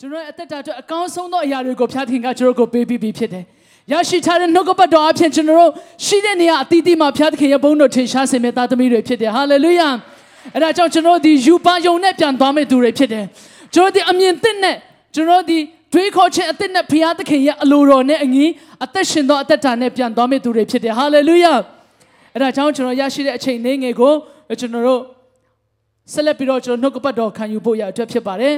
ကျွန်တော်ရဲ့အသက်တာအတွက်အကောင်းဆုံးသောအရာတွေကိုဖျားသခင်ကကျွန်တော်ကိုပေးပြီးပြီဖြစ်တယ်ရရှိထားတဲ့နှုတ်ကပတ်တော်အဖြစ်ကျွန်တော်တို့ရှိတဲ့နေရာအသီးသီးမှာဖျားသခင်ရဲ့ဘုန်းတော်ထင်ရှားစေမယ့်သားသမီးတွေဖြစ်တယ်ဟာလေလုယာအဲ့ဒါကြောင့်ကျွန်တော်ဒီယူပါယုံနဲ့ပြန်သွားမယ့်သူတွေဖြစ်တယ်ကျွန်တော်ဒီအမြင်သစ်နဲ့ကျွန်တော်ဒီတွေးခေါ်ခြင်းအသစ်နဲ့ဖျားသခင်ရဲ့အလိုတော်နဲ့အညီအသက်ရှင်သောအသက်တာနဲ့ပြန်သွားမယ့်သူတွေဖြစ်တယ်ဟာလေလုယာအဲ့ဒါကြောင့်ကျွန်တော်ရရှိတဲ့အချိန်လေးငယ်ကိုကျွန်တော်တို့ဆက်လက်ပြီးတော့ကျွန်တော်နှုတ်ကပတ်တော်ခံယူဖို့ရအတွက်ဖြစ်ပါတယ်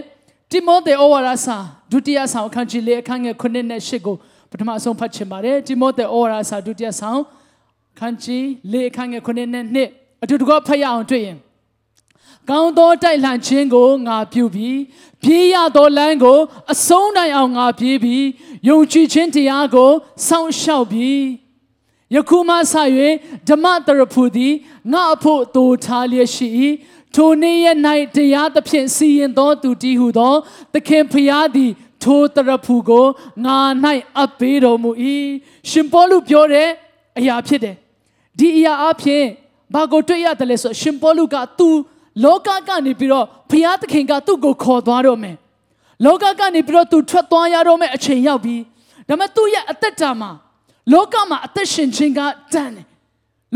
တိမောသေဩဝါဒစာဒုတိယဆောင်အခန်းကြီးလေးအခန်းငယ်9နဲ့10ကိုပထမဆုံးဖတ်ချင်ပါတယ်တိမောသေဩဝါဒစာဒုတိယဆောင်ခန်းကြီးလေးအခန်းငယ်9နဲ့2အတူတကွဖတ်ရအောင်တွေ့ရင်ကောင်းသောတိုက်လှန်ခြင်းကိုငါပြုပြီးပြေးရသောလမ်းကိုအဆုံးတိုင်အောင်ငါပြေးပြီးယုံကြည်ခြင်းတရားကိုစောင့်ရှောက်ပြီးယခုမှစ၍ဓမ္မတရဖူသည်ငါအဖို့တိုးထားလျက်ရှိ၏ ထိုနေ့ရက်၌တရားသဖြင့်စီရင်သောသူတည်းဟုသောသခင်ဖျားသည်ထိုတရဖူကိုငါ၌အပ်ပေးတော်မူ၏ရှင်ပေါလုပြောတဲ့အရာဖြစ်တယ်ဒီအရာအဖြစ်ဘာကိုတွေ့ရတယ်လဲဆိုရှင်ပေါလုကသူလောကကနေပြီးတော့ဖျားသခင်ကသူ့ကိုခေါ်သွားတော့မယ်လောကကနေပြီးတော့သူထွက်သွားရတော့မယ်အချိန်ရောက်ပြီဒါပေမဲ့သူ့ရဲ့အသက်တာမှာလောကမှာအသက်ရှင်ခြင်းကတန်တယ်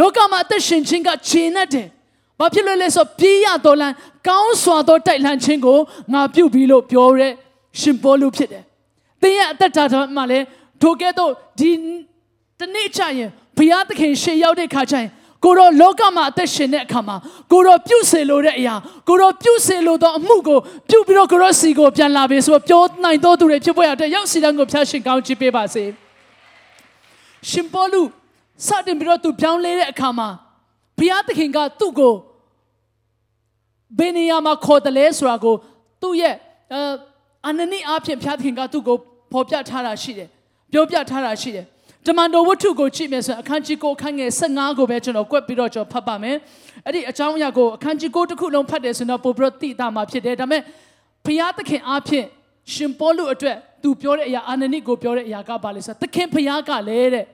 လောကမှာအသက်ရှင်ခြင်းကခြေနဲ့တယ် ဘာဖြစ်လို့လဲဆိုပြေးရတော်လန်ကောင်းစွာသောတိုက်လှန်ခြင်းကိုငါပြုပြီလို့ပြောရဲရှင်ပေါလုဖြစ်တယ်။သင်ရဲ့အသက်တာမှာလည်းထိုကဲ့သို့ဒီတနေ့ချရင်ဘုရားသခင်ရှေ့ရောက်တဲ့ခါကျရင်ကိုတော့လောကမှာအသက်ရှင်တဲ့အခါမှာကိုတော့ပြုစေလိုတဲ့အရာကိုတော့ပြုစေလိုသောအမှုကိုပြုပြီးတော့ကိုတော့စီကိုပြန်လာပြီဆိုတော့ပြောနိုင်သောသူတွေဖြစ်ပေါ်ရတဲ့ရောက်စီတန်းကိုဖျားရှင်ကောင်းချီးပေးပါစေရှင်ပေါလုစတင်ပြီးတော့သူပြောင်းလဲတဲ့အခါမှာဘုရားသခင်ကသူ့ကို ဘယ်နေရာမှာခေါ်တယ်လဲဆိုတာကိုသူ့ရဲ့အနနိအားဖြင့်ဘုရားသခင်ကသူ့ကိုဖော်ပြထားတာရှိတယ်ပြောပြထားတာရှိတယ်တမန်တော်ဝတ္ထုကိုကြည့်မယ်ဆိုရင်အခန်းကြီး9အခန်းငယ်15ကိုပဲကျွန်တော်ကွက်ပြီးတော့ကျွန်တော်ဖတ်ပါမယ်အဲ့ဒီအကြောင်းအရာကိုအခန်းကြီး9တစ်ခုလုံးဖတ်တယ်ဆိုတော့ပိုပြီးတော့သိတာမှာဖြစ်တယ်ဒါပေမဲ့ဘုရားသခင်အားဖြင့်ရှင်ပေါလုအတွက်သူပြောတဲ့အရာအာနနိကိုပြောတဲ့အရာကဘာလဲဆိုတော့သခင်ဘုရားကလည်းတဲ့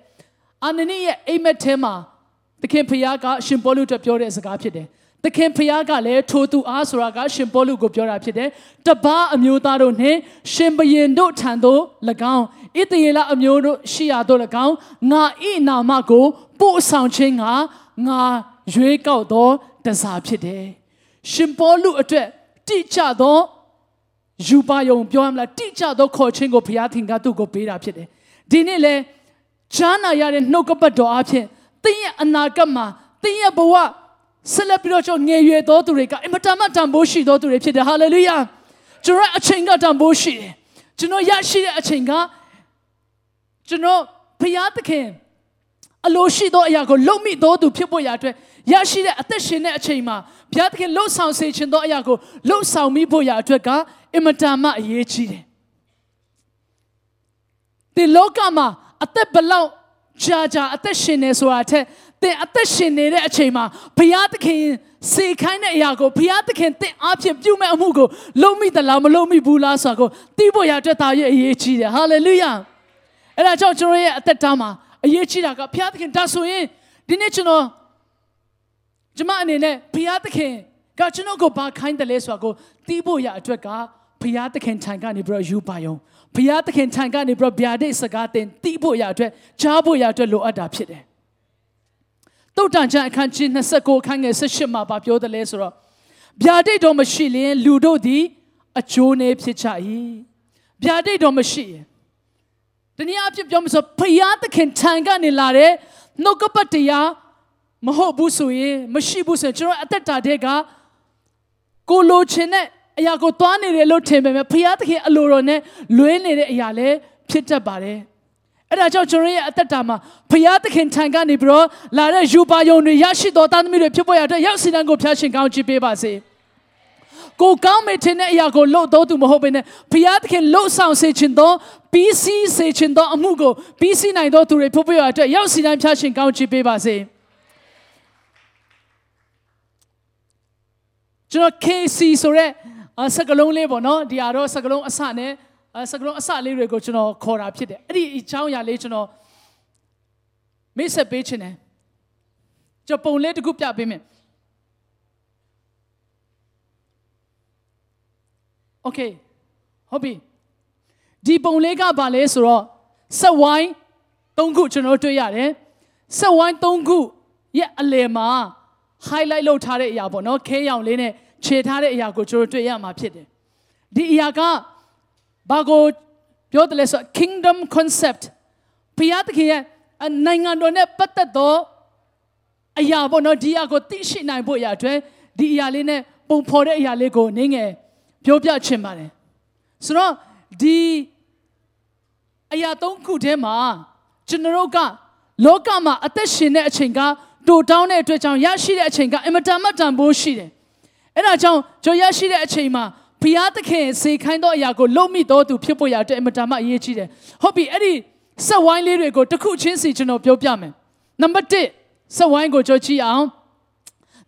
အာနနိရဲ့အိမ်မက်ထဲမှာသခင်ဖျားကရှင်ပေါလုအတွက်ပြောတဲ့စကားဖြစ်တယ်။ သခင်ဖျားကလည်းထိုသူအားဆိုတာကရှင်ပေါလုကိုပြောတာဖြစ်တယ်။တပားအမျိုးသားတို့နှင့်ရှင်ဘရင်တို့ထံသို့၎င်းဣသရေလအမျိုးတို့ရှိရာတို့၎င်းငါဤနာမကိုပို့ဆောင်ခြင်းကငါရွေးကောက်သောတစားဖြစ်တယ်။ရှင်ပေါလုအတွက်တိကျသောယူပါယုံပြောရမလားတိကျသောခေါ်ခြင်းကိုဘုရားသခင်ကသူ့ကိုပေးတာဖြစ်တယ်။ဒီနေ့လေချားနာရတဲ့နှုတ်ကပတ်တော်အဖြစ်သင်ရဲ့အနာဂတ်မှာသင်ရဲ့ဘဝ ဆက်လက်ပြီးတော့ကျွန်တော်ငယ်ရွယ်သောသူတွေကအင်မတန်မှတန်ဖိုးရှိသောသူတွေဖြစ်တယ်ဟာလေလုယာကျွန်တော်အချိန်ကတန်ဖိုးရှိတယ်ကျွန်တော်ရရှိတဲ့အချိန်ကကျွန်တော်ဘုရားသခင်အလိုရှိသောအရာကိုလုံမိသောသူဖြစ်ဖို့ရအတွက်ရရှိတဲ့အသက်ရှင်တဲ့အချိန်မှာဘုရားသခင်လှုပ်ဆောင်စေခြင်းသောအရာကိုလှုပ်ဆောင်မိဖို့ရအတွက်ကအင်မတန်မှအရေးကြီးတယ်ဒီလောကမှာအသက်ဘလောက်ကြာကြာအသက်ရှင်နေဆိုတာထက် သင်အသက်ရှင်နေတဲ့အချိန်မှာဘုရားသခင်စေခိုင်းတဲ့အရာကိုဘုရားသခင်သင်အားဖြင့်ပြုမဲ့အမှုကိုလုံးမိသလားမလုံးမိဘူးလားဆိုတာကိုသိဖို့ရအတွက်တာရဲ့အရေးကြီးတယ်ဟာလေလုယာအဲ့ဒါကြောင့်ကျွန်တော်ရဲ့အသက်တာမှာအရေးကြီးတာကဘုရားသခင်ဒါဆိုရင်ဒီနေ့ကျွန်တော်ကျွန်မအနေနဲ့ဘုရားသခင်ကကျွန်တော်ကိုဘာခိုင်းတယ်လဲဆိုတာကိုသိဖို့ရအတွက်ကဘုရားသခင်ထံကနေပြီးတော့ယူပါယုံဘုရားသခင်ထံကနေပြီးတော့ဗျာဒိတ်စကားတင်သိဖို့ရအတွက်ကြားဖို့ရအတွက်လိုအပ်တာဖြစ်တယ် တုတ်တန်ချန်အခန်းကြီး29အခန်းငယ်18မှာပြောတယ်လဲဆိုတော့ဗျာဒိတ်တော်မရှိရင်လူတို့သည်အကျိုးနေဖြစ်ကြ၏ဗျာဒိတ်တော်မရှိရင်တနည်းအားဖြင့်ပြောမဆိုဘုရားသခင်ထံကနေလာတဲ့နှုတ်ကပတ်တရားမဟုတ်ဘူးဆိုရင်မရှိဘူးဆိုရင်ကျွန်တော်အသက်တာတဲ့ကကိုလိုချင်တဲ့အရာကိုသွားနေတယ်လို့ထင်ပေမဲ့ဘုရားသခင်အလိုတော်နဲ့လွဲနေတဲ့အရာလည်းဖြစ်တတ်ပါတယ် အဲ့ဒါကြောင့်ကျွန်တော်ရဲ့အသက်တာမှာဘုရားသခင်ထံကနေပြီးတော့လာတဲ့ယူပါယုံတွေရရှိတော်သားသမီးတွေဖြစ်ပေါ်ရတဲ့ရောက်စီတန်းကိုဖျားရှင်ကောင်းချီးပေးပါစေကိုကောင်းမေထင်တဲ့အရာကိုလှုပ်တော့သူမဟုတ်ဘဲနဲ့ဘုရားသခင်လှုပ်ဆောင်စေခြင်းသောပြီးစီးစေခြင်းသောအမှုကိုပြီးစီးနိုင်သောသူတွေဖြစ်ပေါ်ရတဲ့ရောက်စီတန်းဖျားရှင်ကောင်းချီးပေးပါစေကျွန်တော် KC ဆိုတဲ့စကလုံးလေးပေါ့နော်ဒီဟာတော့စကလုံးအစနဲ့ စကလုံးအစလေးတွေကိုကျွန်တော်ခေါ်တာဖြစ်တယ်အဲ့ဒီအကြောင်းအရာလေးကျွန်တော်မိတ်ဆက်ပေးခြင်းတယ်ကျွန်ပုံလေးတစ်ခုပြပေးမယ် Okay ဟုတ်ပြီဒီပုံလေးကဘာလဲဆိုတော့ဆက်ဝိုင်း၃ခုကျွန်တော်တွေ့ရတယ်ဆက်ဝိုင်း၃ခုရဲ့အလယ်မှာ highlight လုပ်ထားတဲ့အရာပေါ့နော်ခဲရောင်လေးနဲ့ခြေထားတဲ့အရာကိုကျွန်တော်တွေ့ရမှာဖြစ်တယ်ဒီအရာက ဘာကိုပြောတယ်လဲဆို kingdom concept ဘုရားသခင်ရဲ့နိုင်ငံတော်နဲ့ပတ်သက်သောအရာပေါ့နော်ဒီအရာကိုသိရှိနိုင်ဖို့အရာအတွက်ဒီအရာလေးနဲ့ပုံဖော်တဲ့အရာလေးကိုနင်းငယ်ပြောပြချင်ပါတယ်ဆိုတော့ဒီအရာသုံးခုထဲမှာကျွန်တော်တို့ကလောကမှာအသက်ရှင်တဲ့အချိန်ကတိုတောင်းတဲ့အတွက်ကြောင့်ရရှိတဲ့အချိန်ကအင်မတန်မှတန်ဖိုးရှိတယ်အဲ့ဒါကြောင့်ကျွန်ရရှိတဲ့အချိန်မှာ ဘုရားသခင်စေခိုင်းသောအရာကိုလုံမိတော်သူဖြစ်ဖို့ရတဲ့အင်မတန်မှအရေးကြီးတယ်ဟုတ်ပြီအဲ့ဒီဆက်ဝိုင်းလေးတွေကိုတစ်ခုချင်းစီကျွန်တော်ပြောပြမယ်နံပါတ်1ဆက်ဝိုင်းကိုကြည့်အောင်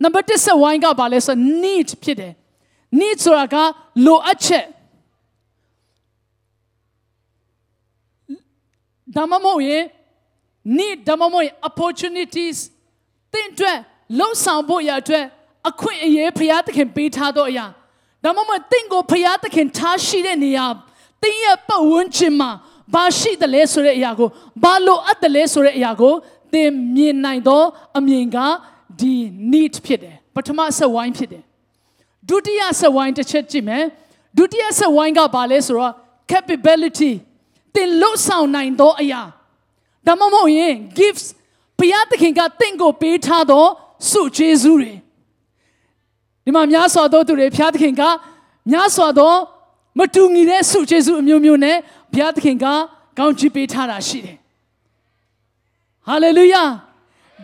နံပါတ်1ဆက်ဝိုင်းကဘာလဲဆို need ဖြစ်တယ် need ဆိုတာကလိုအပ်ချက်ဒါမှမဟုတ်ရင် need ဒါမှမဟုတ်ရင် opportunities တင့်အတွက်လှုပ်ဆောင်ဖို့ရအတွက်အခွင့်အရေးဖရာသခင်ပေးထားတော့အရာ ဒါမှမဟုတ်တင့်ကိုဖရာသခင်ထားရှိတဲ့နေရာတင်းရဲ့ပတ်ဝန်းကျင်မှာဘာရှိတယ်လဲဆိုတဲ့အရာကိုဘာလိုအပ်တယ်လဲဆိုတဲ့အရာကိုသင်မြင်နိုင်သောအမြင်ကဒီ need ဖြစ်တယ်ပထမဆက်ဝိုင်းဖြစ်တယ်ဒုတိယဆက်ဝိုင်းတစ်ချက်ကြည့်မယ်ဒုတိယဆက်ဝိုင်းကဘာလဲဆိုတော့ capability သင်လွတ်ဆောင်နိုင်သောအရာဒါမှမဟုတ်ရင် gifts ဘုရားသခင်ကတင့်ကိုပေးထားသောစုကျေးဇူးတွေ ဒီမှာများစွာသောသူတွေဘုရားသခင်ကများစွာသောမတူညီတဲ့စုကျေးဇူးအမျိုးမျိုးနဲ့ဘုရားသခင်ကကောင်းချီးပေးထားတာရှိတယ်ဟာလေလုယာ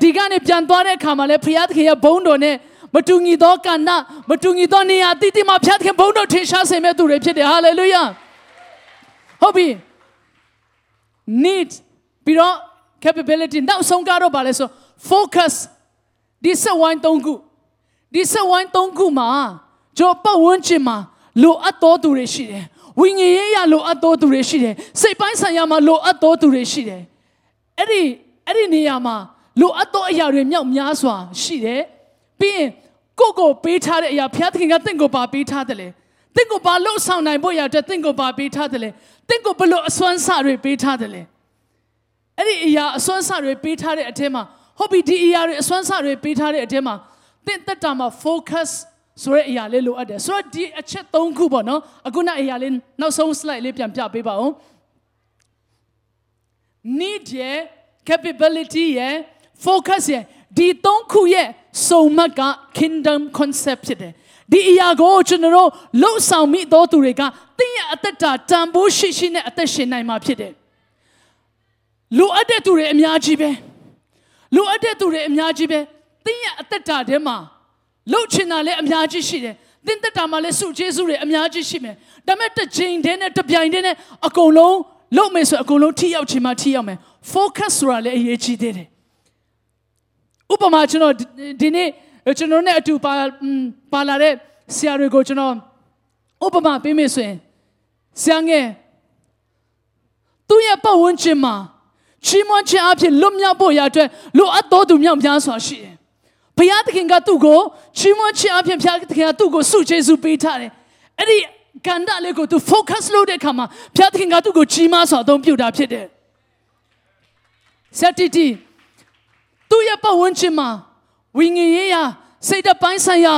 ဒီကနေပြန်သွားတဲ့အခါမှာလည်းဘုရားသခင်ရဲ့ဘုန်းတော်နဲ့မတူညီသောကဏ္ဍမတူညီသောနေရာတည်တည်မှာဘုရားသခင်ဘုန်းတော်ထင်ရှားစေမဲ့သူတွေဖြစ်တယ်ဟာလေလုယာဟုတ်ပြီ need ပြီးတော့ capability နောက်ဆုံးကတော့ဗာလဲဆို focus ဒီဆက်ဝိုင်း၃ခု ဒီဆက်ဝိုင်း၃ခုမှာကျွန်တော်ပတ်ဝန်းကျင်မှာလိုအပ်တော်သူတွေရှိတယ်ဝိညာဉ်ရေးရလိုအပ်တော်သူတွေရှိတယ်စိတ်ပိုင်းဆိုင်ရာမှာလိုအပ်တော်သူတွေရှိတယ်အဲ့ဒီအဲ့ဒီနေရာမှာလိုအပ်တော်အရာတွေမြောက်များစွာရှိတယ်ပြီးရင်ကိုကိုပေးထားတဲ့အရာဘုရားသခင်ကတင့်ကိုပါပေးထားတယ်လေတင့်ကိုပါလှုပ်ဆောင်နိုင်ဖို့ရတဲ့တင့်ကိုပါပေးထားတယ်လေတင့်ကိုဘလို့အစွမ်းစတွေပေးထားတယ်လေအဲ့ဒီအရာအစွမ်းစတွေပေးထားတဲ့အထက်မှာဟုတ်ပြီဒီအရာတွေအစွမ်းစတွေပေးထားတဲ့အထက်မှာ တင့်တက်တာမှာ focus ဆိုတဲ့အရာလေးလိုအပ်တယ်ဆိုတော့ဒီအချက်၃ခုပေါ့နော်အခုနအရာလေးနောက်ဆုံး slide လေးပြန်ပြပေးပါဦး need ရဲ့ capability ရဲ့ focus ရဲ့ဒီ၃ခုရဲ့စုံမက်က kingdom concept ဖြစ်တယ်ဒီအရာကိုကျွန်တော်တို့လှုပ်ဆောင်မိသောသူတွေကတင်းရဲ့အသက်တာတန်ဖိုးရှိရှိနဲ့အသက်ရှင်နိုင်မှာဖြစ်တယ်လိုအပ်တဲ့သူတွေအများကြီးပဲလိုအပ်တဲ့သူတွေအများကြီးပဲ တင်းရဲ့အသက်တာထဲမှာလှုပ်ချင်တာလည်းအများကြီးရှိတယ်တင်းသက်တာမှာလည်းစုကျေးဇူးတွေအများကြီးရှိမယ်ဒါပေမဲ့တစ်ချိန်တည်းနဲ့တစ်ပြိုင်တည်းနဲ့အကုန်လုံးလုပ်မယ်ဆိုအကုန်လုံးထိရောက်ချင်မှထိရောက်မယ် focus ဆိုတာလည်းအရေးကြီးသေးတယ်ဥပမာကျွန်တော်ဒီနေ့ကျွန်တော်နဲ့အတူပါပါလာတဲ့ဆရာတွေကိုကျွန်တော်ဥပမာပေးမယ်ဆိုရင်ဆရာငယ်သူ့ရဲ့ပတ်ဝန်းကျင်မှာချီးမွမ်းခြင်းအဖြစ်လွတ်မြောက်ဖို့ရအတွက်လိုအပ်တော်သူမြောက်များစွာရှိတယ်။ ဘုရားသခင်ကသူ့ကိုချီးမွမ်းခြင်းအဖြစ်ဘုရားသခင်ကသူ့ကိုဆုကျေးဇူးပေးထားတယ်။အဲ့ဒီကန္တလေးကိုသူ focus လုပ်တဲ့အခါမှာဘုရားသခင်ကသူ့ကိုကြီးမားစွာအသုံးပြုတာဖြစ်တယ်။စတိတီသူ့ရဲ့ပတ်ဝန်းကျင်မှာဝိညာဉ်ရေးရာစိတ်တပိုင်းဆိုင်ရာ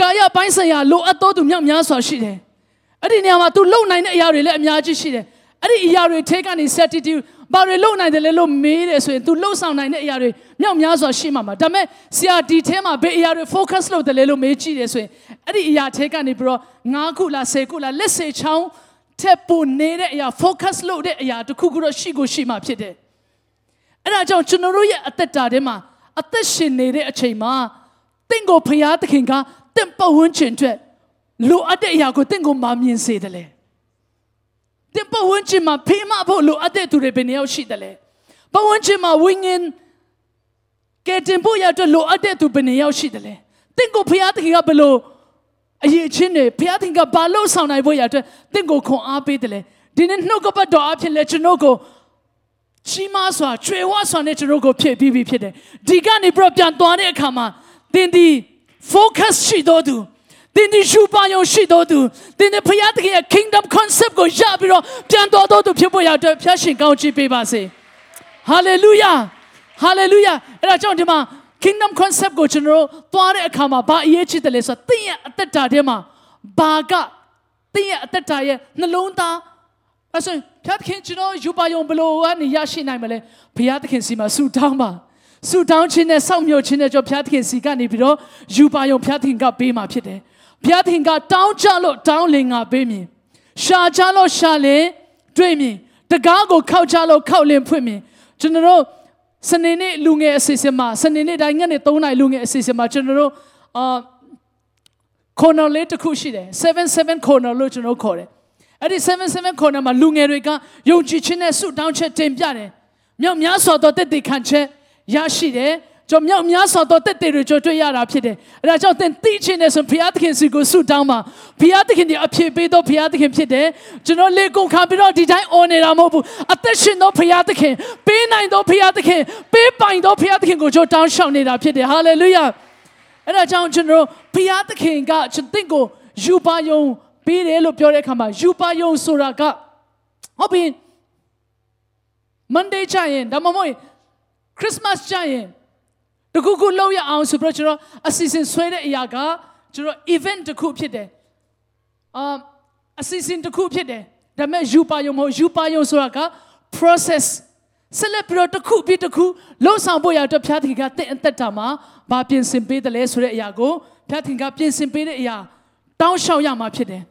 ကာယပိုင်းဆိုင်ရာလိုအပ်တော်သူမြောက်များစွာရှိတယ်။အဲ့ဒီနေရာမှာ तू လုံနိုင်တဲ့အရာတွေလည်းအများကြီးရှိတယ်။ အဲ့ဒီအရာတွေထဲကနေ attitude ဘာတွေလုံနိုင်တယ်လဲလို့မေးတယ်ဆိုရင် तू လှုပ်ဆောင်နိုင်တဲ့အရာတွေမြောက်များစွာရှိမှာမှာဒါပေမဲ့ဆရာဒီထဲမှာဘယ်အရာတွေ focus လုပ်တယ်လဲလို့မေးကြည့်တယ်ဆိုရင်အဲ့ဒီအရာထဲကနေပြီးတော့9ခုလား10ခုလားလက်စေချောင်းထက်ပိုနေတဲ့အရာ focus လုပ်တဲ့အရာတစ်ခုခုတော့ရှိကိုရှိမှာဖြစ်တယ်အဲ့ဒါကြောင့်ကျွန်တော်တို့ရဲ့အသက်တာထဲမှာအသက်ရှင်နေတဲ့အချိန်မှာတင့်ကိုဖျားသခင်ကတင့်ပတ်ဝန်းကျင်အတွက်လိုအပ်တဲ့အရာကိုတင့်ကိုမမြင်စေတယ်လေ တင်ပဝန်းကျင်မှာဖေးမဖို့လိုအပ်တဲ့သူတွေဘယ်နှယောက်ရှိတယ်လဲပဝန်းကျင်မှာဝိညာဉ်ကဲတင်ဖို့ရတဲ့လိုအပ်တဲ့သူဘယ်နှယောက်ရှိတယ်လဲတင့်ကိုဖျားသခင်ကဘယ်လိုအရေးချင်းတွေဖျားသခင်ကဘာလို့ဆောင်နိုင်ဖို့ရတဲ့တင့်ကိုခွန်အားပေးတယ်လဲဒီနေ့နှုတ်ကပတ်တော်အဖြစ်လဲကျွန်တော်ကိုချီးမားစွာချွေဝါစွာနဲ့ကျွန်တော်ကိုဖြည့်ပြီးပြီဖြစ်တယ်ဒီကနေပြီးတော့ပြန်သွားတဲ့အခါမှာသင်ဒီ focus ရှိတော်သူသ တင်းဒီယူပါယုံရှိတော်သူတင်းဒီဖခင်တခင်ရဲ့ kingdom concept ကိုရပြီးတော့ပြန်တော်တော်သူဖြစ်ဖို့ရတဲ့ဖျားရှင်ကောင်းချီးပေးပါစေ hallelujah hallelujah အဲ့ဒါကြောင့်ဒီမှာ kingdom concept ကိုကျွန်တော်တို့သွားတဲ့အခါမှာဘာအရေးကြီးတယ်လဲဆိုတော့တင်းရဲ့အသက်တာထဲမှာဘာကတင်းရဲ့အသက်တာရဲ့နှလုံးသားအဲ့ဆိုဖျားခင်ကျွန်တော်ယူပါယုံဘလို့ကနေရရှိနိုင်မလဲဘုရားသခင်စီမှာဆူတောင်းပါဆူတောင်းခြင်းနဲ့စောင့်မျှော်ခြင်းနဲ့ကြောင့်ဘုရားသခင်စီကနေပြီးတော့ယူပါယုံဘုရားသခင်ကပေးมาဖြစ်တယ် ဘုရားသခင်ကတောင်းကြလို့တောင်းလင်ငါပေးမြင်ရှာကြလို့ရှာလင်တွေ့မြင်တကားကိုခောက်ကြလို့ခောက်လင်ဖွင့်မြင်ကျွန်တော်တို့စနေနေ့လူငယ်အစီအစဉ်မှာစနေနေ့တိုင်းညနေ3နာရီလူငယ်အစီအစဉ်မှာကျွန်တော်တို့အာ corner လေးတစ်ခုရှိတယ်77 corner လို့ကျွန်တော်ခေါ်တယ်အဲ့ဒီ77 corner မှာလူငယ်တွေကယုံကြည်ခြင်းနဲ့ဆုတောင်းချက်တင်ပြတယ်မြောက်များစွာသောတက်တေခံချက်ရရှိတယ် ကျွန်မြောက်များစွာသောတက်တေတွေကြွတွေ့ရတာဖြစ်တယ်အဲ့ဒါကြောင့်သင်သိခြင်းနဲ့ဆိုဘုရားသခင်စီကိုဆုတောင်းပါဘုရားသခင်ဒီအဖြစ်ပေးသောဘုရားသခင်ဖြစ်တယ်ကျွန်တော်လေကုန်ခံပြီးတော့ဒီတိုင်းအော်နေတာမဟုတ်ဘူးအသက်ရှင်သောဘုရားသခင်ပေးနိုင်သောဘုရားသခင်ပေးပိုင်သောဘုရားသခင်ကိုကျွန်တော်တောင်းရှောက်နေတာဖြစ်တယ်ဟာလေလုယာအဲ့ဒါကြောင့်ကျွန်တော်ဘုရားသခင်ကကျွန်သင်ကိုယူပါယုံပေးတယ်လို့ပြောတဲ့အခါမှာယူပါယုံဆိုတာကဟုတ်ပြီ Monday ကြရင်ဒါမှမဟုတ် Christmas ကြရင် တခုခုလောက်ရအောင်ဆိုပြီးတော့ကျွန်တော်အစီအစဉ်ဆွဲတဲ့အရာကကျွန်တော် event တစ်ခုဖြစ်တယ်အာအစီအစဉ်တစ်ခုဖြစ်တယ်ဒါပေမဲ့ယူပါယုံမဟုတ်ယူပါယုံဆိုတာက process ဆက်လက်ပြီးတော့တစ်ခုပြီးတစ်ခုလှုပ်ဆောင်ဖို့ရတော့ဖျားသခင်ကတင့်အသက်တာမှာဘာပြင်ဆင်ပေးတယ်လဲဆိုတဲ့အရာကိုဖျားသခင်ကပြင်ဆင်ပေးတဲ့အရာတောင်းလျှောက်ရမှာဖြစ်တယ်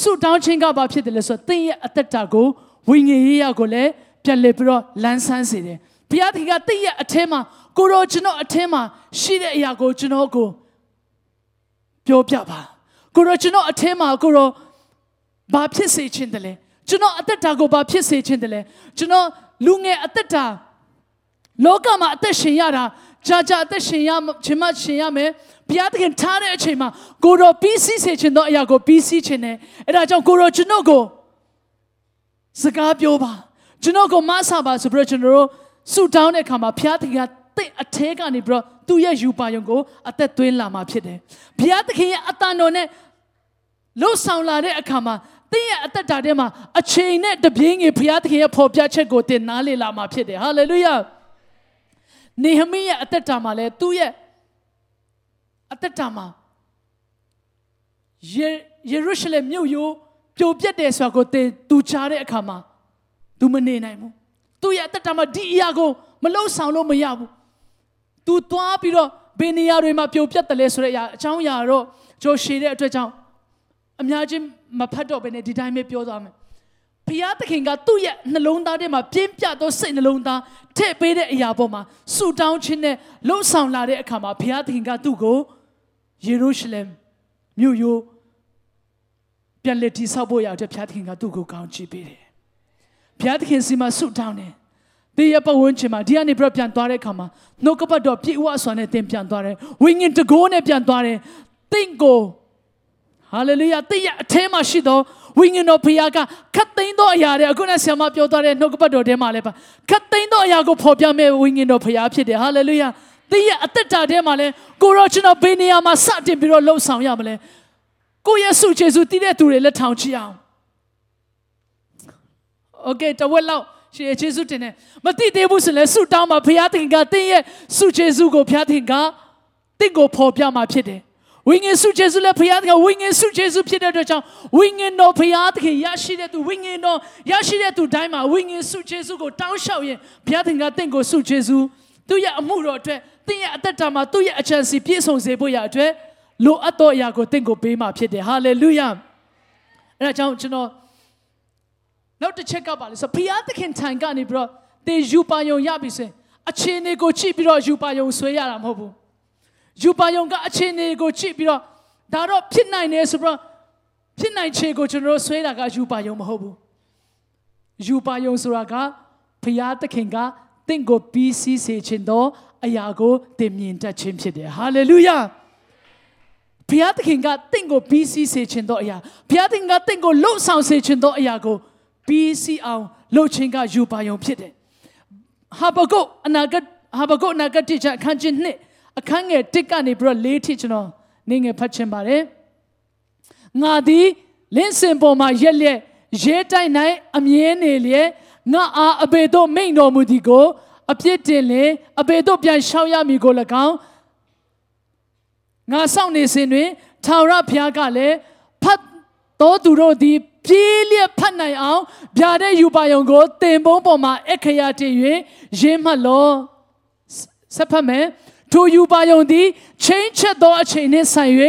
ဆုတောင်းခြင်းကဘာဖြစ်တယ်လဲဆိုတော့သင်ရဲ့အသက်တာကိုဝိညာဉ်ရေးရကိုလည်းပြန်လည်ပြီးတော့လန်းဆန်းစေတယ်ဘုရားသခင်ကသင်ရဲ့အထဲမှာ ကိုရောကျွန်တော်အထဲမှာရှိတဲ့အရာကိုကျွန်တော်ကိုပြောပြပါကိုရောကျွန်တော်အထဲမှာကိုရောဘာဖြစ်စေခြင်းတလဲကျွန်တော်အသက်တာကိုဘာဖြစ်စေခြင်းတလဲကျွန်တော်လူငယ်အသက်တာလောကမှာအသက်ရှင်ရတာကြာကြာအသက်ရှင်ရခြင်းမရှင်ရမယ်ဘုရားသခင်ထားတဲ့အချိန်မှာကိုရောပြီးစီးစေခြင်းသောအရာကိုပြီးစီးခြင်းနဲ့အဲ့ဒါကြောင့်ကိုရောကျွန်တော်ကိုစကားပြောပါကျွန်တော်ကိုမဆာပါဆိုပြီးတော့ကျွန်တော်တို့ဆူတောင်းတဲ့အခါမှာဘုရားသခင်က တင့်အထဲကနေပြီးတော့သူ့ရဲ့ယူပါယုံကိုအသက်သွင်းလာမှာဖြစ်တယ်ဘုရားသခင်ရဲ့အတန်တော်နဲ့လှုပ်ဆောင်လာတဲ့အခါမှာသင်ရဲ့အသက်တာထဲမှာအချိန်နဲ့တပြင်းငယ်ဘုရားသခင်ရဲ့ဖော်ပြချက်ကိုသင်နားလေလာမှာဖြစ်တယ်ဟာလေလုယာနေဟမိရဲ့အသက်တာမှာလည်းသူ့ရဲ့အသက်တာမှာယေယေရုရှလင်မြို့ရိုးပြိုပြက်တယ်ဆိုတာကိုသင်သူချားတဲ့အခါမှာ तू မနေနိုင်ဘူးသူ့ရဲ့အသက်တာမှာဒီအရာကိုမလုံဆောင်လို့မရဘူး तू သွားပြီးတော့ဘယ်နေရာတွေမှာပြိုပြက်တယ်လဲဆိုတဲ့အရာအကြောင်းအရာတော့ကြိုရှည်တဲ့အတွက်ကြောင့်အများကြီးမဖတ်တော့ဘဲနဲ့ဒီတိုင်းပဲပြောသွားမယ်ဘုရားသခင်ကသူ့ရဲ့နှလုံးသားထဲမှာပြင်းပြသောစိတ်နှလုံးသားထည့်ပေးတဲ့အရာပေါ်မှာဆူတောင်းခြင်းနဲ့လှုပ်ဆောင်လာတဲ့အခါမှာဘုရားသခင်ကသူ့ကိုယေရုရှလင်မြို့ရိုးပြန်လက်တီဆောက်ဖို့ရတဲ့ဘုရားသခင်ကသူ့ကိုကောင်းချီးပေးတယ်ဘုရားသခင်စီမှာဆူတောင်းတယ် တေးရပဝန်းချင်မှာဒီကနေပြပြန်သွားတဲ့အခါမှာနှုတ်ကပတ်တော်ပြေဝဆွာနဲ့တင်ပြန်သွားတယ်ဝိညာဉ်တကိုးနဲ့ပြန်သွားတယ်တင့်ကိုဟာလေလုယာတင့်ရအထဲမှာရှိသောဝိညာဉ်တော်ဖခင်ကခတ်သိမ်းသောအရာတွေအခုနဆရာမပြောသွားတဲ့နှုတ်ကပတ်တော်ထဲမှာလည်းပါခတ်သိမ်းသောအရာကိုဖော်ပြမဲ့ဝိညာဉ်တော်ဖခင်ဖြစ်တယ်ဟာလေလုယာသင်ရဲ့အသက်တာထဲမှာလည်းကိုရောကျွန်တော်ဘယ်နေရာမှာစတင်ပြီးတော့လှုပ်ဆောင်ရမလဲကိုယေရှုယေရှုတည်တဲ့သူတွေလက်ထောင်ချအောင်โอเคတဝက်လောက် ရှင်ယေရှုတင်တယ်မသိသေးဘူးဆိုလည်းဆုတောင်းမှာဘုရားသခင်ကသင်ရဲ့ဆုယေရှုကိုဘုရားသခင်ကတင့်ကိုဖော်ပြမှာဖြစ်တယ်ဝိညာဉ်ဆုယေရှုလည်းဘုရားသခင်ဝိညာဉ်ဆုယေရှုဖြစ်တဲ့အတွက်ကြောင့်ဝိညာဉ်တော်ဘုရားသခင်ရရှိတဲ့သူဝိညာဉ်တော်ရရှိတဲ့သူတိုင်းမှာဝိညာဉ်ဆုယေရှုကိုတောင်းလျှောက်ရင်ဘုရားသခင်ကတင့်ကိုဆုယေရှုသူ့ရဲ့အမှုတော်အတွက်သင်ရဲ့အသက်တာမှာသူ့ရဲ့အချမ်းစီပြည့်စုံစေဖို့ရအတွက်လိုအပ်သောအရာကိုတင့်ကိုပေးမှာဖြစ်တယ်ဟာလေလုယာအဲဒါကြောင့်ကျွန်တော် နောက်တစ်ချက်ကပါလေဆိုဘုရားသခင်ထံကနေပြီးတော့တေယူပါယုံရပြီဆိုအခြေအနေကိုကြည့်ပြီးတော့ယူပါယုံဆွဲရတာမဟုတ်ဘူးယူပါယုံကအခြေအနေကိုကြည့်ပြီးတော့ဒါတော့ဖြစ်နိုင်တယ်ဆိုပြီးတော့ဖြစ်နိုင်ခြေကိုကျွန်တော်တို့ဆွဲတာကယူပါယုံမဟုတ်ဘူးယူပါယုံဆိုတာကဘုရားသခင်ကတင့်ကိုပြီးစီးစေခြင်းသောအရာကိုတင်မြင်တတ်ခြင်းဖြစ်တယ်ဟာလေလုယာဘုရားသခင်ကတင့်ကိုပြီးစီးစေခြင်းသောအရာဘုရားသခင်ကတင့်ကိုလှုပ်ဆောင်စေခြင်းသောအရာကို ပြီးစီးအောင်လှုပ်ခြင်းကယူပါယုံဖြစ်တယ်ဟာဘကုတ်အနာဂတ်ဟာဘကုတ်အနာဂတ်တိကျအခန်းကြီးနှစ်အခန်းငယ်1ကနေပြီးတော့4ထိကျွန်တော်နေငယ်ဖတ်ချင်ပါတယ်ငါသည်လင်းစင်ပေါ်မှာရက်လက်ရဲတိုက်၌အမြဲနေလျက်ငါအားအဘေတို့မိန်တော်မူသည်ကိုအပြစ်တင်လင်အဘေတို့ပြန်ရှောက်ရမည်ကို၎င်းငါစောင့်နေစဉ်တွင်ထာဝရဘုရားကလည်းဖတ်တော်သူတို့သည် ပြေးလျက်ဖတ်နိုင်အောင်ဗျာတဲ့ယူပါယုံကိုတင်ပုံးပေါ်မှာအခရာတည်၍ရင်းမှတ်လောဆက်ဖတ်မယ်ထိုယူပါယုံသည်ချင်းချက်သောအချိန်နှင့်ဆိုင်၍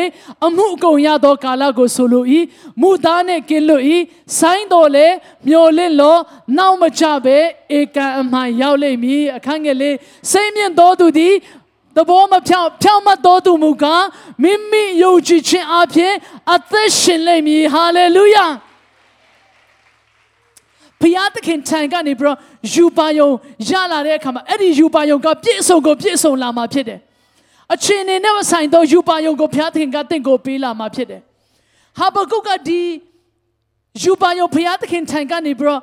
အမှုအကုန်ရသောကာလကိုဆိုလို၏မူသားနှင့်ကင်းလွတ်၏ဆိုင်းတော်လေမျော်လင့်လောနောက်မကြပဲဧကန်အမှန်ရောက်လိမ့်မည်အခန်းငယ်လေးစိတ်မြင့်သောသူသည်သဘောမဖြောင်းဖြောင်းမတော်သူမူကားမိမိယုံကြည်ခြင်းအပြင်အသက်ရှင်လိမ့်မည်ဟာလေလုယာ ဖျားသခင်ထံကနေပြီးတော့ယူပါယုံရလာတဲ့အခါမှာအဲ့ဒီယူပါယုံကပြည့်စုံကိုပြည့်စုံလာမှာဖြစ်တယ်။အချိန်နဲ့နဲ့ဆိုင်သောယူပါယုံကိုဖျားသခင်ကတင့်ကိုပေးလာမှာဖြစ်တယ်။ဟာဘကုတ်ကဒီယူပါယုံဖျားသခင်ထံကနေပြီးတော့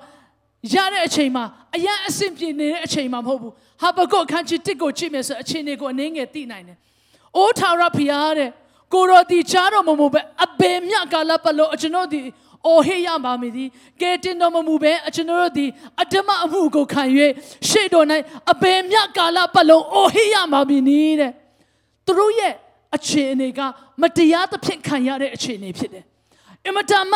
ရတဲ့အချိန်မှာအရန်အဆင်ပြေနေတဲ့အချိန်မှာမဟုတ်ဘူး။ဟာဘကုတ်အခန်းကြီးတစ်ကိုကြည့်မယ်ဆိုအချိန်တွေကိုအနည်းငယ်သိနိုင်တယ်။အိုးထာဝရဖျားတဲ့ ကိုရောတီချားတော်မမူပဲအဘေမြကာလပတ်လို့ကျွန်တော်ဒီအော်ဟေးရပါမည်သည်ကဲတင်တော်မမူပဲအကျွန်တော်တို့သည်အတ္တမအမှုကိုခံ၍ရှေ့တော်၌အပေမြကာလပတ်လုံးအော်ဟေးရပါမည်နီးတဲ့သူတို့ရဲ့အခြေအနေကမတရားသဖြင့်ခံရတဲ့အခြေအနေဖြစ်တယ်အမတမ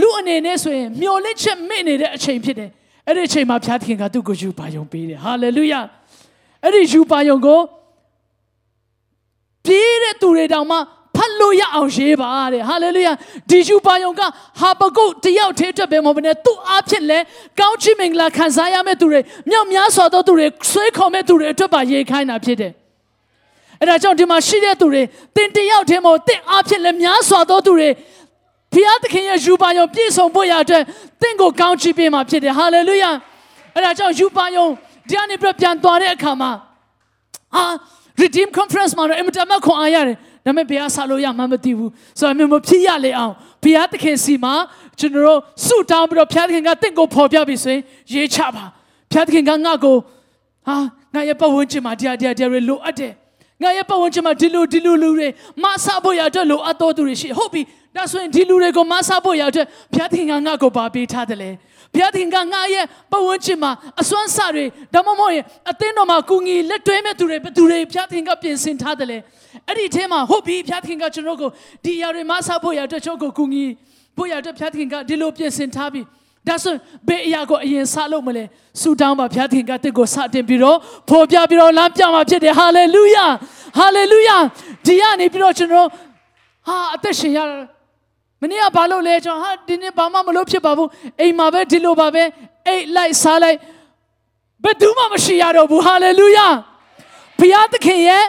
လူအနေနဲ့ဆိုရင်မျော်လင့်ချက်မေ့နေတဲ့အချိန်ဖြစ်တယ်အဲ့ဒီအချိန်မှာဘုရားသခင်ကသူ့ကိုယူပါယုံပေးတယ်ဟာလေလုယာအဲ့ဒီယူပါယုံကို ပြေးတဲ့သူတွေတောင်မှဖတ်လို့ရအောင်ရေးပါတဲ့ဟာလေလုယာဒီယူပါယုံကဟာဘကုတ်တယောက်တည်းအတွက်ပဲမဟုတ်ဘဲနဲ့သူ့အားဖြင့်လဲကောင်းချီးမင်္ဂလာခံစားရမယ့်သူတွေမြောက်များစွာသောသူတွေဆွဲခေါ်မဲ့သူတွေအတွက်ပါရေးခိုင်းတာဖြစ်တယ်အဲ့ဒါကြောင့်ဒီမှာရှိတဲ့သူတွေတင်တယောက်တည်းမဟုတ်တင်အားဖြင့်လဲများစွာသောသူတွေဖျားသခင်ရဲ့ယူပါယုံပြည့်စုံဖို့ရအတွက်တင့်ကိုကောင်းချီးပေးမှာဖြစ်တယ်ဟာလေလုယာအဲ့ဒါကြောင့်ယူပါယုံဒီကနေပြပြန်သွားတဲ့အခါမှာအာ redeem conference မှာတော့အင်မတန်မှခွန်အားရတယ်ဒါပေမဲ့ဘုရားဆာလို့ရမှမသိဘူးဆိုတော့မျိုးမဖြစ်ရလေအောင်ဘုရားသခင်စီမှာကျွန်တော်တို့ဆုတောင်းပြီးတော့ဘုရားသခင်ကတင့်ကိုဖော်ပြပြီဆိုရင်ရေးချပါဘုရားသခင်ကငါ့ကိုဟာငါရဲ့ပတ်ဝန်းကျင်မှာတရားတရားတရားတွေလိုအပ်တယ်ငါရဲ့ပတ်ဝန်းကျင်မှာဒီလိုဒီလိုလူတွေမဆဖို့ရအတွက်လိုအပ်တော်သူတွေရှိဟုတ်ပြီဒါဆိုရင်ဒီလူတွေကိုမဆဖို့ရအတွက်ဘုရားသခင်ကငါ့ကိုပါပေးထားတယ်လေ ဘုရားသခင်ကငါရဲ့ပတ်ဝန်းကျင်မှာအစွမ်းစတွေဒါမှမဟုတ်ရင်အသင်းတော်မှာကုငီလက်တွဲမဲ့သူတွေဘယ်သူတွေဘုရားသခင်ကပြင်ဆင်ထားတယ်လေအဲ့ဒီထဲမှာဟုတ်ပြီဘုရားသခင်ကကျွန်တော်ကိုဒီအရာတွေမဆဖို့ရအတွက်ကျွန်တော်ကိုကုငီဖို့ရအတွက်ဘုရားသခင်ကဒီလိုပြင်ဆင်ထားပြီးဒါဆိုဘယ်အရာကိုအရင်စလုပ်မလဲဆူတောင်းပါဘုရားသခင်ကတစ်ကိုစတင်ပြီးတော့ဖော်ပြပြီးတော့လမ်းပြမှာဖြစ်တယ်ဟာလေလုယာဟာလေလုယာဒီကနေပြီးတော့ကျွန်တော်ဟာအသက်ရှင်ရ မနေ့ကဘာလို့လဲကျွန်တော်ဟာဒီနေ့ဘာမှမလုပ်ဖြစ်ပါဘူးအိမ်မှာပဲဒီလိုပါပဲအိတ်လိုက်စားလိုက်ဘယ်သူမှမရှိရတော့ဘူးဟာလေလုယာဘုရားသခင်ရဲ့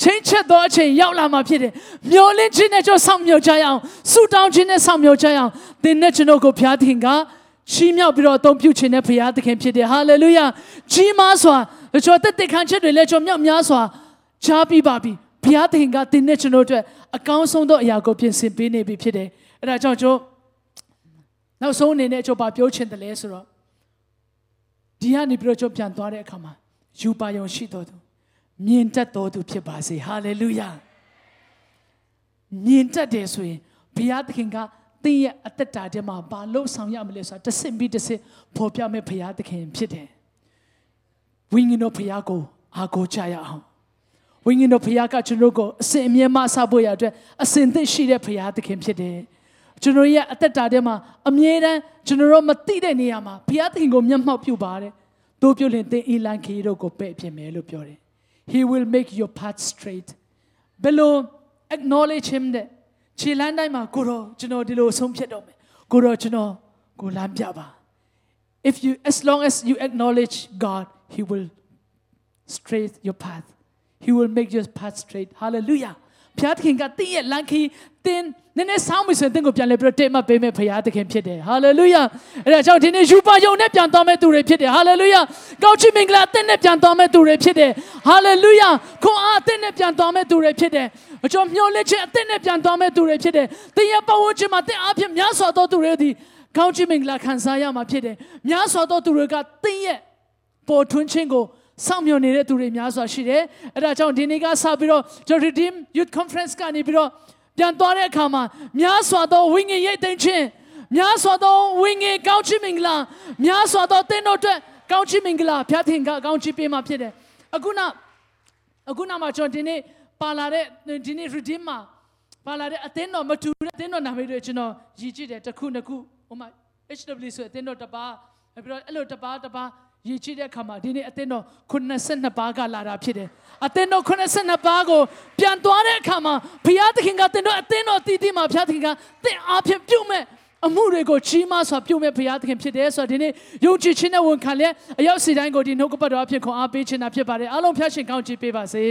ချင်းချက်သောအချိန်ရောက်လာမှာဖြစ်တယ်။မျောလင်းခြင်းနဲ့ကျွန်တော်ဆောင်မြော်ကြရအောင်။ဆူတောင်းခြင်းနဲ့ဆောင်မြော်ကြရအောင်။သင်နဲ့ကျွန်တော်ကိုဘုရားသခင်ကချီးမြှောက်ပြီးတော့အသုံးပြုခြင်းနဲ့ဘုရားသခင်ဖြစ်တယ်။ဟာလေလုယာ။ကြီးမားစွာကျွန်တော်တက်တက်ခံချက်တွေလည်းကျွန်တော်မြောက်များစွာချားပြီးပါပြီ။ ဘုရားသခင်ကသင်နဲ့ကျွန်တော်အတွက်အကောင်းဆုံးသောအရာကိုပြင်ဆင်ပေးနေပြီဖြစ်တယ်။အဲဒါကြောင့်ကျွန်တော်နောက်ဆုံးအနေနဲ့ကျွန်တော်ပြောချင်တယ်လဲဆိုတော့ဒီကနေပြီးတော့ကျွန်တော်ပြန်သွားတဲ့အခါမှာယူပါယုံရှိတော်သူမြင်တတ်တော်သူဖြစ်ပါစေဟာလေလုယာမြင်တတ်တယ်ဆိုရင်ဘုရားသခင်ကသင်ရဲ့အသက်တာထဲမှာဘာလို့ဆောင်ရမလဲဆိုတာတစ်စင်ပြီးတစ်စင်ပေါ်ပြမဲ့ဘုရားသခင်ဖြစ်တယ်ဝိညာဉ်တော်ဘုရားကိုအားကိုးကြရအောင် ဝိညာဉ်တော်ဘုရားကကျွန်တော်ကိုအစဉ်အမြဲမဆဖို့ရအတွက်အစဉ်သစ်ရှိတဲ့ဘုရားသခင်ဖြစ်တယ်ကျွန်တော်ရဲ့အသက်တာထဲမှာအမြဲတမ်းကျွန်တော်တို့မသိတဲ့နေရာမှာဘုရားသခင်ကိုမျက်မှောက်ပြုပါတယ်တို့ပြုလင်သင်အီလန်ခီတို့ကိုပဲ့ဖြစ်မယ်လို့ပြောတယ် he will make your path straight ဘယ်လို acknowledge him တဲ့ခြေလမ်းတိုင်းမှာကိုတော့ကျွန်တော်ဒီလိုဆုံးဖြတ်တော့မယ်ကိုတော့ကျွန်တော်ကိုလမ်းပြပါ if you as long as you acknowledge God he will straight your path he will make your path straight hallelujah ဘုရားသခင်ကတင်းရဲ့လမ်းခီးတင်းနည်းနည်းဆောင်းပြီဆိုရင်တင်းကိုပြန်လဲပြီးတော့တိတ်မှပေးမယ်ဘုရားသခင်ဖြစ်တယ်ဟာလေလုယာအဲ့ဒါကြောင့်ဒီနေ့ယူပါယုံနဲ့ပြန်သွားမဲ့သူတွေဖြစ်တယ်ဟာလေလုယာကောင်းချီးမင်္ဂလာတင်းနဲ့ပြန်သွားမဲ့သူတွေဖြစ်တယ်ဟာလေလုယာခွန်အားတင်းနဲ့ပြန်သွားမဲ့သူတွေဖြစ်တယ်အကျော်မျောလက်ခြင်းအတင်းနဲ့ပြန်သွားမဲ့သူတွေဖြစ်တယ်တင်းရဲ့ပတ်ဝန်းကျင်မှာတင်းအားဖြင့်များစွာသောသူတွေသည်ကောင်းချီးမင်္ဂလာခံစားရမှာဖြစ်တယ်များစွာသောသူတွေကတင်းရဲ့ပေါ်ထွန်းခြင်းကို စောင့်မျှော်နေတဲ့သူတွေများစွာရှိတယ်။အဲဒါကြောင့်ဒီနေ့ကစပြီးတော့ကျွန်တော် Redeem Youth Conference ကနေပြီးတော့ပြန်သွားတဲ့အခါမှာများစွာသောဝိညာဉ်ရိတ်သိမ်းခြင်းများစွာသောဝိညာဉ်ကောင်းချီးမင်္ဂလာများစွာသောသင်တို့အတွက်ကောင်းချီးမင်္ဂလာဖျားသင်ကကောင်းချီးပေးမှာဖြစ်တယ်အခုနောက်အခုနောက်မှာကျွန်တော်ဒီနေ့ပါလာတဲ့ဒီနေ့ redeem မှာပါလာတဲ့အသင်းတော်မတူတဲ့အသင်းတော်နာမည်တွေကျွန်တော်ရည်ကြည့်တယ်တစ်ခုနှစ်ခုဟိုမှာ HW ဆိုတဲ့အသင်းတော်တစ်ပါးပြီးတော့အဲ့လိုတစ်ပါးတစ်ပါး ရည်ကြည့်တဲ့အခါမှာဒီနေ့အသင်းတော်82ပါးကလာတာဖြစ်တယ်အသင်းတော်82ပါးကိုပြန်သွားတဲ့အခါမှာဘုရားသခင်ကသင်တို့အသင်းတော်တည်တည်မှာဘုရားသခင်ကသင်အားဖြင့်ပြုမဲ့အမှုတွေကိုကြီးမားစွာပြုမဲ့ဘုရားသခင်ဖြစ်တယ်ဆိုတော့ဒီနေ့ယုံကြည်ခြင်းနဲ့ဝန်ခံလျက်အရောက်စီတိုင်းကိုဒီနှုတ်ကပတ်တော်အဖြစ်ခွန်အားပေးခြင်းတာဖြစ်ပါတယ်အားလုံးဖျားရှင်ကောင်းချီးပေးပါစေ